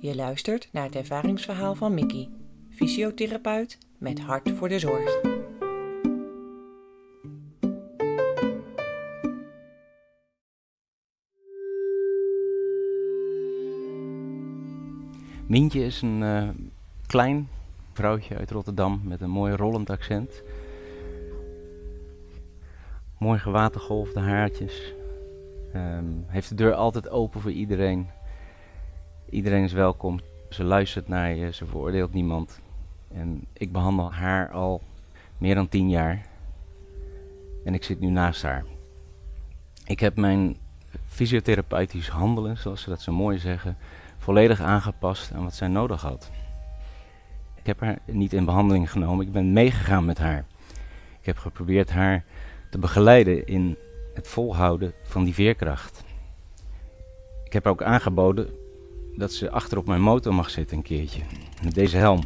Je luistert naar het ervaringsverhaal van Mickey, fysiotherapeut met hart voor de zorg. Mientje is een uh, klein vrouwtje uit Rotterdam met een mooi rollend accent. Mooi gewatergolfde haartjes. Um, heeft de deur altijd open voor iedereen. Iedereen is welkom. Ze luistert naar je, ze veroordeelt niemand. En ik behandel haar al meer dan tien jaar. En ik zit nu naast haar. Ik heb mijn fysiotherapeutisch handelen, zoals ze dat zo mooi zeggen, volledig aangepast aan wat zij nodig had. Ik heb haar niet in behandeling genomen, ik ben meegegaan met haar. Ik heb geprobeerd haar te begeleiden in het volhouden van die veerkracht. Ik heb ook aangeboden dat ze achter op mijn motor mag zitten een keertje. Met deze helm.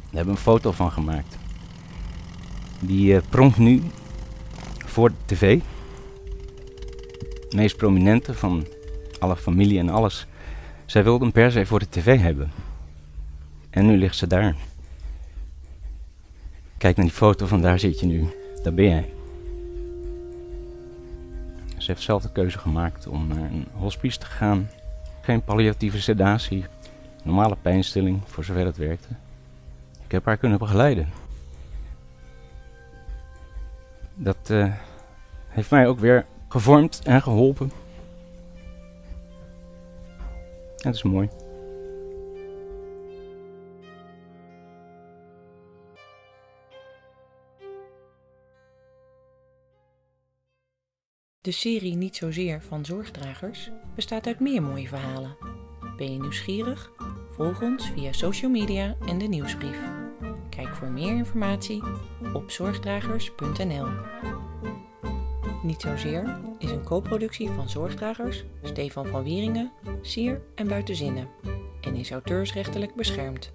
Daar hebben we een foto van gemaakt. Die uh, pronkt nu voor de tv. De meest prominente van alle familie en alles. Zij wilde hem per se voor de tv hebben. En nu ligt ze daar. Kijk naar die foto, van daar zit je nu. Daar ben jij. Ze heeft zelf de keuze gemaakt om naar een hospice te gaan. Geen palliatieve sedatie, normale pijnstilling voor zover het werkte. Ik heb haar kunnen begeleiden. Dat uh, heeft mij ook weer gevormd en geholpen. Het is mooi. De serie Niet zozeer van zorgdragers bestaat uit meer mooie verhalen. Ben je nieuwsgierig? Volg ons via social media en de nieuwsbrief. Kijk voor meer informatie op zorgdragers.nl. Niet zozeer is een co-productie van Zorgdragers, Stefan van Wieringen, Sier en Buitenzinnen en is auteursrechtelijk beschermd.